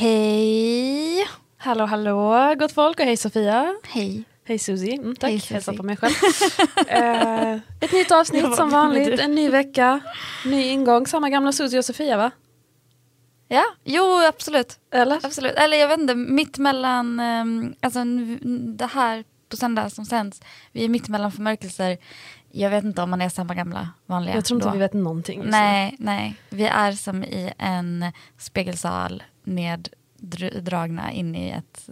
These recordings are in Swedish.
Hej! Hallå hallå gott folk och hej Sofia. Hej. Hej Susie. Mm, tack, Hej, Susie. hälsa på mig själv. Eh, ett nytt avsnitt som vanligt, en ny vecka, ny ingång, samma gamla Susie och Sofia va? Ja, jo absolut. Eller? absolut. Eller jag vet inte, mitt mellan, um, alltså det här på söndag som sänds, vi är mitt mellan förmörkelser. Jag vet inte om man är samma gamla vanliga. Jag tror inte då. vi vet någonting. just nu. Nej, nej. Vi är som i en spegelsal neddragna in i ett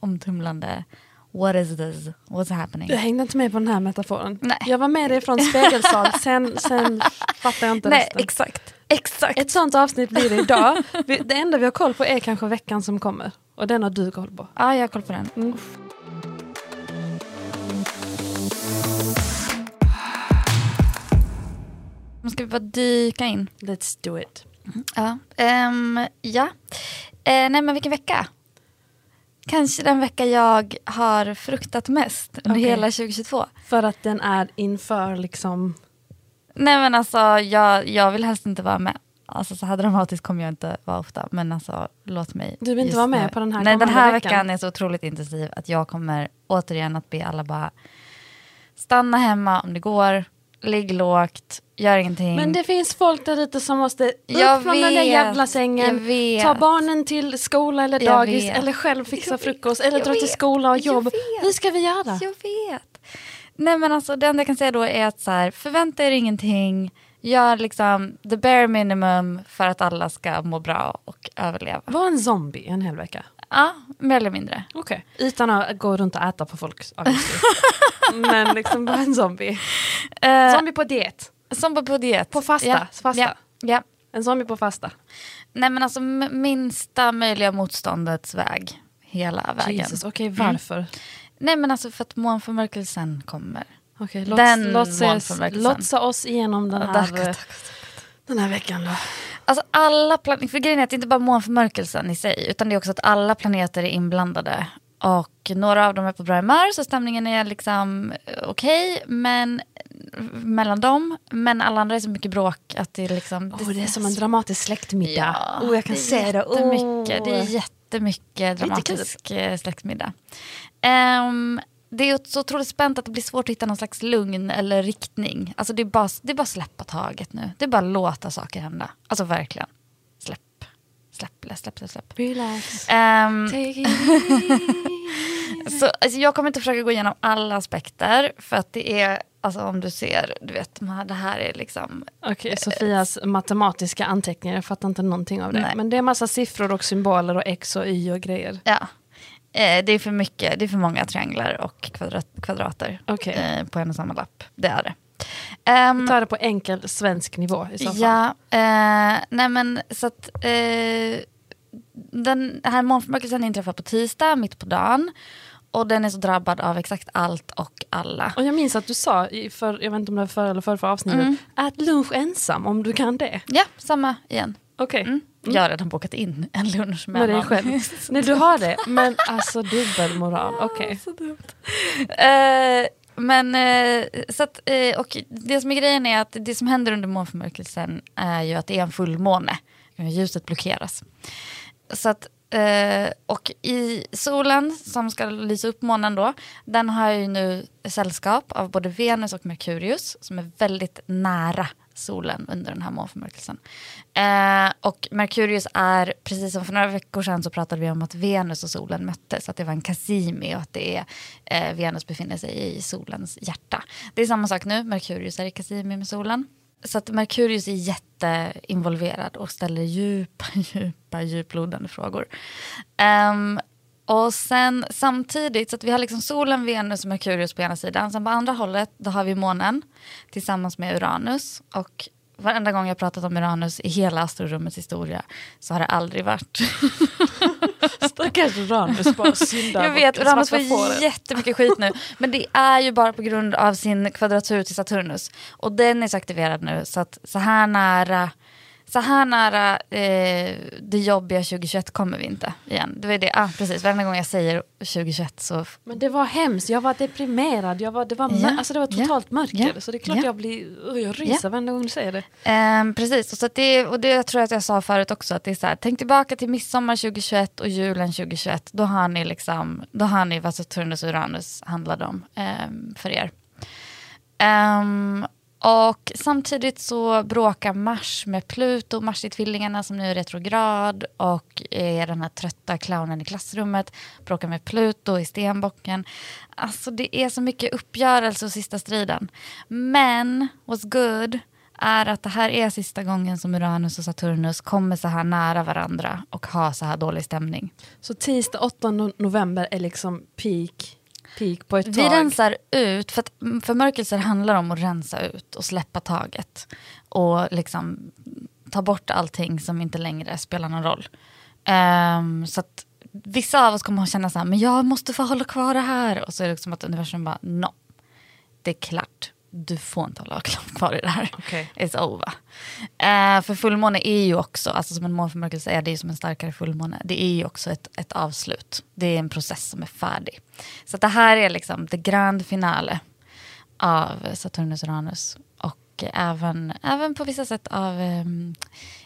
omtumlande What is this? What's happening? Jag hängde inte med på den här metaforen. Nej. Jag var med dig från spegelsal, sen, sen fattar jag inte Nej, resten. exakt. Exakt. Ett sånt avsnitt blir det idag. Det enda vi har koll på är kanske veckan som kommer. Och den har du koll på. Ja, jag har koll på den. Mm. Nu ska vi bara dyka in. Let's do it. Ja. Ehm, ja. Eh, nej men vilken vecka? Kanske den vecka jag har fruktat mest under Okej. hela 2022. För att den är inför liksom... Nej men alltså jag, jag vill helst inte vara med. Alltså så här dramatiskt kommer jag inte vara ofta. Men alltså låt mig. Du vill inte vara med nu- på den här Nej den här veckan? veckan är så otroligt intensiv att jag kommer återigen att be alla bara stanna hemma om det går. Ligg lågt, gör ingenting. Men det finns folk där ute som måste upp Jag från den där jävla sängen, ta barnen till skola eller dagis eller själv fixa Jag frukost eller dra till vet. skola och jobb. Hur ska vi göra? Jag vet. Nej men alltså det enda jag kan säga då är att så här, förvänta er ingenting. Gör liksom the bare minimum för att alla ska må bra och överleva. Var en zombie en hel vecka. Ja, mer eller mindre. Okej. Utan att gå runt och äta på obviously. Men liksom bara en zombie. Eh, Zombie på diet. som på, diet. På fasta, Ja, fasta. Ja, ja. En zombie på fasta. Nej men alltså minsta möjliga motståndets väg. Hela vägen. Jesus, okej varför? Nej men alltså för att månförmörkelsen kommer. Okej, Den låts, låtsas, månförmörkelsen. lotsa oss igenom den här, tack, eh, tack, den här veckan då. Alltså alla planeter, för grejen är att det inte bara månförmörkelsen i sig, utan det är också att alla planeter är inblandade. Och några av dem är på bra humör, så stämningen är liksom eh, okej, men mellan dem, men alla andra är så mycket bråk att det är liksom... Oh, det är som en dramatisk släktmiddag. Ja, oh, jag kan det är se det. jättemycket, Det är Oh. jättemycket dramatisk eh, släktmiddag. Ehm, det är så otroligt spänt att det blir svårt att hitta någon slags lugn eller riktning. Alltså det är bara, det är bara släppa taget nu. Det är bara låta saker hända. Alltså verkligen. Släpp. Släpp, släpp, släpp. släpp. Relax. Take it så, alltså, jag kommer inte försöka gå igenom alla aspekter. För att det är, alltså om du ser, du vet, det här är liksom Okej, Sofias matematiska anteckningar, jag fattar inte någonting av det. Nej. Men det är massa siffror och symboler och x och y och grejer. Ja. Eh, det är för mycket, det är för många trianglar och kvadrat, kvadrater Okej. eh, på en och samma lapp. Det är det. Ehm, Ta det på enkel svensk nivå i så fall. ja, eh, nej men så att eh, den här månförmörkelsen inträffar på tisdag, mitt på dagen. Och den är så drabbad av exakt allt och alla. Och jag minns att du sa, för, jag vet inte om det var förra eller förra, förra avsnittet, Mm. ät lunch ensam om du kan det. Ja, samma igen. Okej, Mm. Jag har redan bokat in en lunch med med dig själv. Nej du har det, men alltså dubbelmoral. Okej. Eh, men eh, så att, eh, och det som är grejen är att det som händer under månförmörkelsen är ju att det är en fullmåne. Ljuset blockeras. Så att, och i solen som ska lysa upp månen då, den har ju nu sällskap av både Venus och Merkurius som är väldigt nära solen under den här månförmörkelsen. Eh, och Merkurius är, precis som för några veckor sedan så pratade vi om att Venus och solen möttes, att det var en Cassimi och att det är, eh, Venus befinner sig i solens hjärta. Det är samma sak nu, Merkurius är i Cassimi med solen. Så att Merkurius är jätteinvolverad och ställer djupa, djupa, djuplodande frågor. Um, och sen samtidigt, så att vi har liksom solen, Venus och Merkurius på ena sidan. Sen på andra hållet, då har vi månen tillsammans med Uranus. Och varenda gång jag pratat om Uranus i hela astrorummets historia så har det aldrig varit. Stackars Uranus bara syndar. Jag vet, Uranus får jättemycket skit nu. Men det är ju bara på grund av sin kvadratur till Saturnus. Och den är så aktiverad nu så att så här nära så här nära eh, det jobbiga 2021 kommer vi inte igen. Det var det, ah, precis, varenda gång jag säger 2021 så... Men det var hemskt, jag var deprimerad, jag var, det, var Ja, alltså det var totalt ja, mörker. ja, Så det är klart ja. jag blir, jag ryser varenda gång du säger det. Ehm, precis, och, så det, och det tror jag att jag sa förut också. Att det är så här, tänk tillbaka till midsommar 2021 och julen 2021. Då har ni, liksom, då har ni vad Saturnus och Uranus handlade om ehm, för er. Ehm, och samtidigt så bråkar Mars med Pluto, Mars i tvillingarna som nu är retrograd och är den här trötta clownen i klassrummet, bråkar med Pluto i stenbocken. Alltså det är så mycket uppgörelse och sista striden. Men what's good är att det här är sista gången som Uranus och Saturnus kommer så här nära varandra och har så här dålig stämning. Så tisdag 8 november är liksom peak, peak på ett Vi tag. rensar ut, för att förmörkelser handlar om att rensa ut och släppa taget. Och liksom ta bort allting som inte längre spelar någon roll. Ehm, så att vissa av oss kommer att känna så här, men jag måste få hålla kvar det här. Och så är det liksom att universum bara, no. Det är klart, du får inte hålla kvar i det här. Okej. It's over. Eh, för fullmåne är ju också, alltså som en månförmörkelse är det ju som en starkare fullmåne. Det är ju också ett, ett avslut. Det är en process som är färdig. Så det här är liksom det grand finale av Saturnus och Uranus. Och även, även på vissa sätt av, ehm,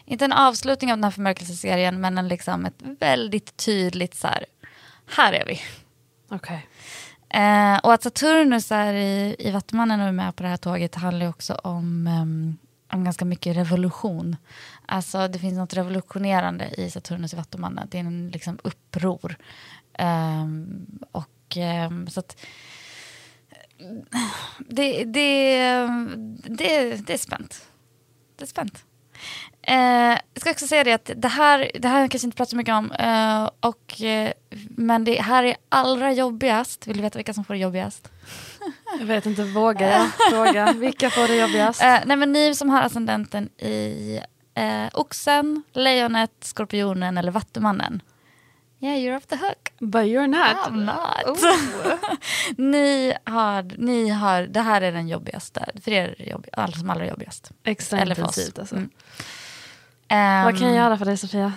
inte en avslutning av den här förmörkelseserien, men en liksom ett väldigt tydligt så här, här är vi. Okej. Eh, och att Saturnus är i, i Vattumannen och är med på det här tåget handlar ju också om, um, om ganska mycket revolution. Alltså det finns något revolutionerande i Saturnus i Vattumannen. Det är en liksom uppror. Um, och um, så att det, det, det, det är spänt. Det är spänt. Eh, jag ska också säga det att det här, det här har jag kanske inte pratat så mycket om. Eh, och, eh, men det här är allra jobbigast. Vill du veta vilka som får det jobbigast? Jag vet inte, vågar jag fråga? Vilka får det jobbigast? Eh, nej men ni som har ascendenten i eh, oxen, lejonet, skorpionen eller vattumannen. Yeah, you're off the hook. But you're not. I'm not. ni, har, ni har, det här är den jobbigaste, för er är det jobb, som allra jobbigast. Extra Eller intensivt alltså. Mm. Ehm, Vad kan jag göra för dig Sofia?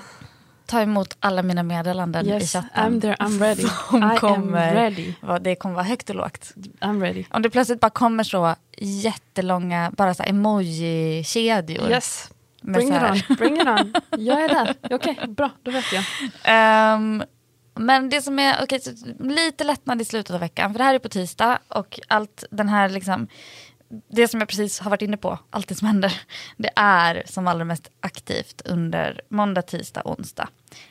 Ta emot alla mina meddelanden i Yes, chatten. I'm there, I'm ready. Som I am kommer. ready. Vad Det kommer vara högt och lågt. I'm ready. Om det plötsligt bara kommer så jättelånga, bara så emoji-kedjor. Yes, bring it on. Bring it on. Jag är där. Okej, bra, då vet jag. Ehm, men det som är, så lite lättnad i slutet av veckan, för det här är på tisdag och allt den här liksom, det som jag precis har varit inne på, allt det som händer, det är som allra mest aktivt under måndag, tisdag, onsdag.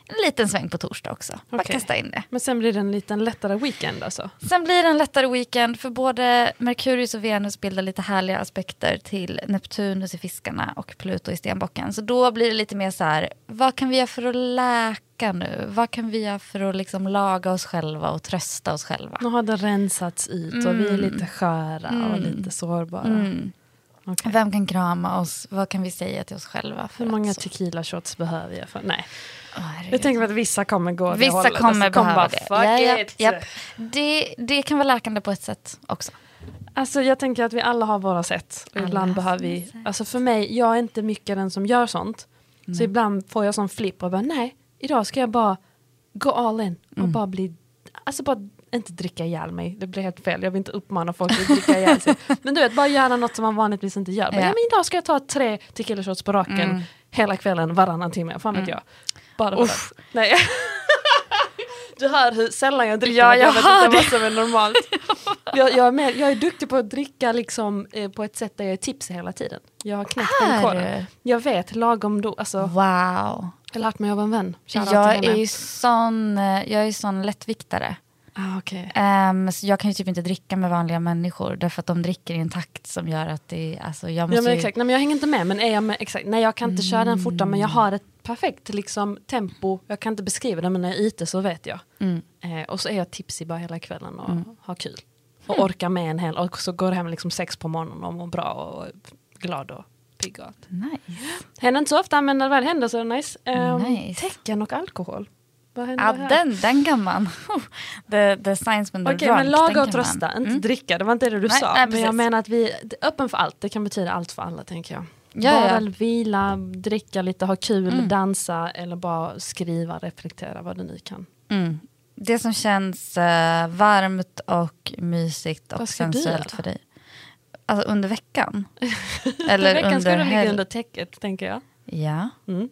En liten sväng på torsdag också, bara Okej. kasta in det. Men sen blir det en liten lättare weekend alltså. Sen blir det en lättare weekend för både Merkurius och Venus bildar lite härliga aspekter till Neptunus i fiskarna och Pluto i stenbocken. Så då blir det lite mer så här, vad kan vi göra för att läka nu? Vad kan vi göra för att liksom laga oss själva och trösta oss själva? Nu har det rensats ut och vi är Mm. lite sköra och lite sårbara. Mm. Okej. Vem kan krama oss? Vad kan vi säga till oss själva? Hur många att så- tequila shots behöver jag? För? Nej. Herregud. Jag tänker att vissa kommer gå det Vissa hållet. kommer behöva det. Ja, it. japp. Det, det kan vara läkande på ett sätt också. Alltså jag tänker att vi alla har våra sätt. Och Alla ibland behöver vi, alltså för mig, jag är inte mycket den som gör sånt. Mm. Så ibland får jag sån flipp och bara nej, idag ska jag bara gå all in och Mm. bara bli, alltså bara inte dricka ihjäl mig. Det blir helt fel, jag vill inte uppmana folk att dricka ihjäl sig. Men du vet, bara göra något som man vanligtvis inte gör. Bara, Ja. men idag ska jag ta tre tequila shots på raken Mm. hela kvällen, varannan timme. Fan vet Mm. jag. Bara för. Nej. Du hör hur sällan jag dricker, Ja, jag, jag vet inte det. vad som är normalt. jag, jag, är mer, jag är duktig på att dricka liksom, eh, på ett sätt där jag är tipsig hela tiden. Jag har knäckt den koden. Jag vet lagom då, alltså, Wow. jag har lärt mig av en vän. Shoutout Jag är sån, eh, jag är sån lättviktare. Ah, okay. Ehm, så jag kan ju typ inte dricka med vanliga människor därför att de dricker i en takt som gör att det alltså jag måste Ja, men ju- exakt. Nej, men jag hänger inte med, men är jag med, exakt. Nej, jag kan inte köra den fortare, men jag har ett perfekt liksom, tempo. Jag kan inte beskriva det, men när jag är ute så vet jag. Mm. Eh, och så är jag tipsig bara hela kvällen och har kul. Och orkar med en hel, och så går hem liksom sex på morgonen och mår bra och glad och pigg och allt. Nice. Händer inte så ofta, men när det väl händer så är det nice. Um, Nice. Tecken och alkohol. Vad händer Ja, här? den, den kan man. the, the science when they're Okej, drunk. men laga och trösta, man. inte Mm. dricka. Det var inte det du Nej, sa. nej, men jag menar att vi är öppen för allt. Det kan betyda allt för alla, tänker jag. Ja, bara ja. vila, dricka lite, ha kul, Mm. dansa eller bara skriva, reflektera, vad du nu kan. Mm. Det som känns eh, varmt och mysigt och ska sensuellt för dig. Alltså under veckan? Eller veckan ska under du ligga under täcket, tänker jag. Ja. Mm.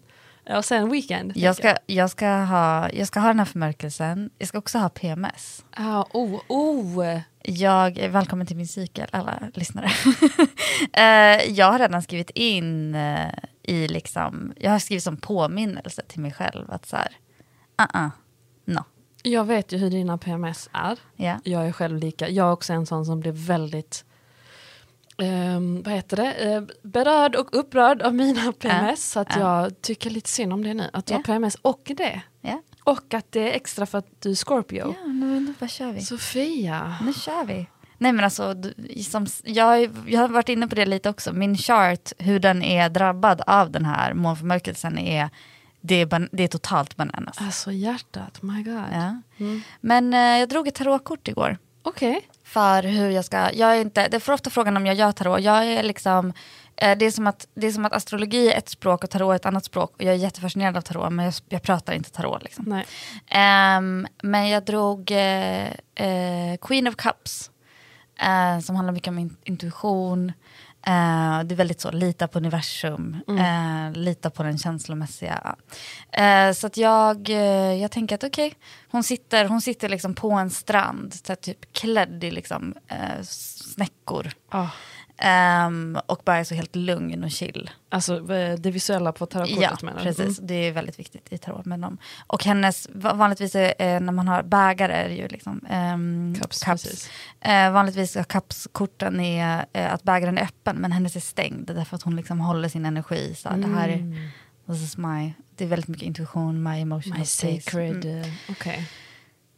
Och sen weekend. Jag ska, jag, ska ha, jag ska ha den här förmörkelsen. Jag ska också ha PMS. Ah, oh, oh. Jag välkommen till min cykel, alla lyssnare. Eh, jag har redan skrivit in eh, i liksom, jag har skrivit som påminnelse till mig själv att så här, uh-uh, no. Jag vet ju hur dina PMS är. Ja. Jag är själv lika. Jag är också en sån som blir väldigt ehm, vad heter det? Eh, berörd och upprörd av mina PMS. så att ja. jag tycker lite synd om det nu. Att du har PMS och det. Och att det är extra för att du är Scorpio. ja nu bara kör vi. Sofia. Nu kör vi. Nej men alltså, du- som, jag, jag har varit inne på det lite också. Min chart, hur den är drabbad av den här månförmörkelsen är, det är, ban- det är totalt bananas. Alltså hjärtat, my god. Ja. Mm. Men eh, jag drog ett tarotkort igår. Okej. För hur jag ska, jag är inte, det får ofta frågan om jag gör tarot. Jag är liksom, eh, det, är som att, det är som att astrologi är ett språk och tarot är ett annat språk. Och jag är jättefascinerad av tarot men jag, jag pratar inte tarot. Liksom. Nej. Ehm, men jag drog eh, eh, Queen of Cups. eh, som handlar mycket om in- intuition. Eh, det är väldigt så, lita på universum. eh, lita på den känslomässiga. Eh, så att jag, jag tänker att okej, hon sitter, hon sitter liksom på en strand. Så typ klädd i liksom, snäckor. Ah. Ehm, och bara är så helt lugn och chill. Alltså det visuella på tarotkortet Ja, menar du? precis. Mm. Det är väldigt viktigt i tarot med dem. Och hennes, va- vanligtvis är, eh, när man har bägare är det ju liksom ehm, Cups, cups. Eh, vanligtvis är cupskorten är eh, att bägaren är öppen men hennes är stängd därför att hon liksom håller sin energi. Så här, det här är, Mm. this is my, det är väldigt mycket intuition, my emotional My space. sacred... Mm. eh, Okej.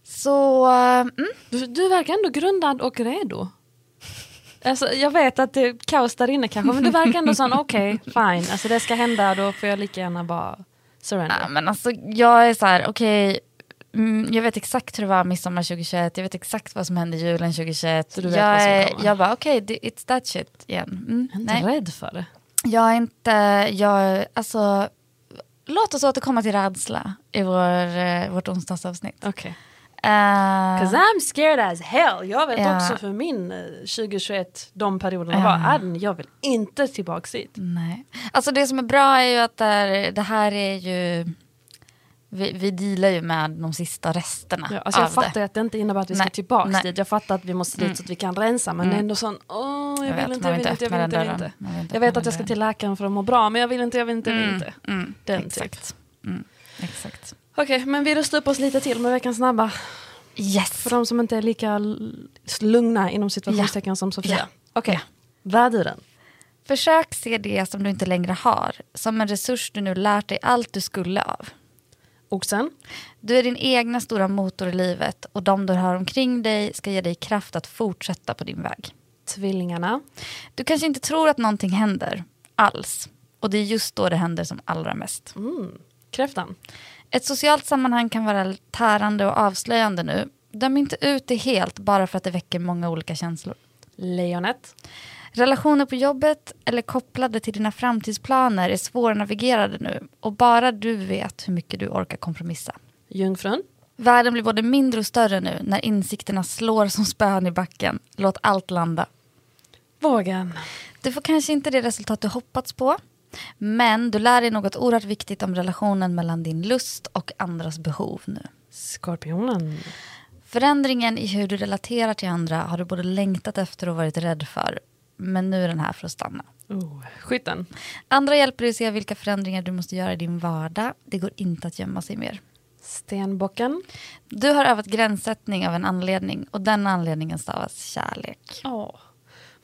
Så, mm, Du, du verkar ändå grundad och redo. Alltså, jag vet att det är kaos där inne kanske, men du verkar ändå sån, okej, fine. Alltså det ska hända, då får jag lika gärna bara surrender. Ja, men alltså, jag är så här, okej, mm, jag vet exakt hur det var midsommar 2021, jag vet exakt vad som hände julen 2021. Så du vet jag, är- jag bara, okej, det- it's that shit igen. Mm, Jag är inte nej. rädd för det. Jag är inte, jag, alltså, låt oss återkomma till rädsla i vår, eh, vårt onsdagsavsnitt. Okej. Eh, 'Cause I'm scared as hell. Jag vet Ja. också för min eh, 2021, de perioderna Ja. var, "Adden, jag vill inte tillbaks dit. nej. Alltså det som är bra är ju att det här, det här är ju, vi, vi dealar ju med de sista resterna Ja, alltså jag fattar det. att det inte innebär att vi ska Nej. tillbaks Nej. dit. Jag fattar att vi måste dit Mm. så att vi kan rensa, men Mm. det är ändå sån, åh, jag, vet, vill inte, man jag vill inte, jag vill inte, jag vill inte. inte Jag vet att jag ska till läkaren för att må bra, men jag vill inte, jag vill inte, jag vill inte. Mm, Den typ. exakt. Mm, exakt. Okej, men vi rustar upp oss lite till med veckans snabba. Yes. För de som inte är lika lugna inom situationstecken som Sofia. Ja. Okej, Ja. väduren. Försök se det som du inte längre har som en resurs du nu lärt dig allt du skulle av. Oxen. Du är din egna stora motor i livet och de du har omkring dig ska ge dig kraft att fortsätta på din väg. Tvillingarna. Du kanske inte tror att någonting händer alls och det är just då det händer som allra mest. Mm. Kräftan. Ett socialt sammanhang kan vara tärande och avslöjande nu. Döm inte ut det helt bara för att det väcker många olika känslor. Lejonet. Relationer på jobbet eller kopplade till dina framtidsplaner är svårnavigerade nu och bara du vet hur mycket du orkar kompromissa. Jungfrun. Världen blir både mindre och större nu när insikterna slår som spön i backen. Låt allt landa. Vågen. Du får kanske inte det resultat du hoppats på men du lär dig något oerhört viktigt om relationen mellan din lust och andras behov nu. Skorpionen. Förändringen i hur du relaterar till andra har du både längtat efter och varit rädd för. Men nu är den här för att stanna. Oh. Skytten. Andra hjälper dig att se vilka förändringar du måste göra i din vardag. Det går inte att gömma sig mer. Stenbocken. Du har övat gränssättning av en anledning och den anledningen stavas kärlek. Åh.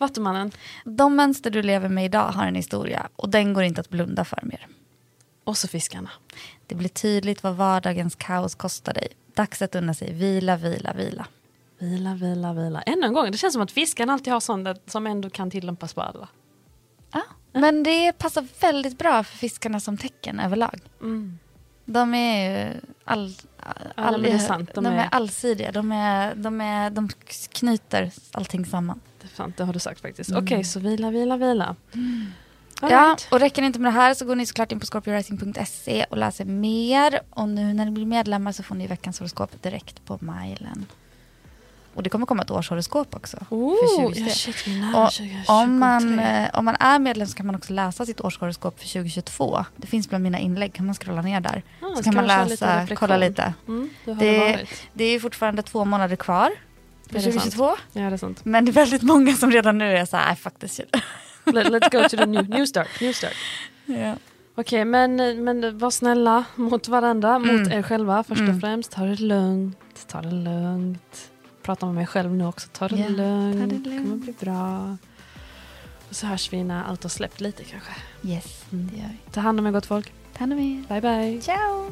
Vattumannen. De mönster du lever med idag har en historia och den går inte att blunda för mer. Och så fiskarna. Det blir tydligt vad vardagens kaos kostar dig. Dags att unna sig vila, vila, vila. Vila, vila, vila. Ännu en gång, det känns som att fiskarna alltid har sånt som ändå kan tillämpas på alla. Ja, men det passar väldigt bra för fiskarna som tecken överlag. De är ju all, all, det är sant, de, de är, är- allsidiga. De, är, de, är, de knyter allting samman. Det, är sant, det har du sagt faktiskt. Okej, så vila, vila, vila. Ja, right. och räcker det inte med det här så går ni såklart in på scorpiowriting.se och läser mer. Och nu när ni blir medlemmar så får ni veckans horoskop direkt på mailen. Och det kommer komma ett årshoroskop också. Oh, för 2023. ja, shit, vi är nära Och 2023. om, man, eh, om man är medlem så kan man också läsa sitt årshoroskop för 2022. Det finns bland mina inlägg, kan man scrolla ner där. Ah, så kan man lite läsa, reflektion? kolla lite. Mm, det det, Det, är fortfarande två månader kvar för Är det 2022. Ja, det är sant. Men det är väldigt många som redan nu är så här, "Nej, fuck this shit. Let, let's go to the new, new start. New start. ja. Okej, men, men var snälla mot varandra, mot Mm. er själva först Mm. och främst. Ta det lugnt, ta det lugnt. Prata med mig själv nu också, ta det Ja, ta lugnt. det Det kommer lugnt. bli bra. Och så hörs vi när allt har släppt lite kanske. Yes, Mm. det gör vi. Ta hand om er gott folk. Ta hand om er. Bye bye. Ciao!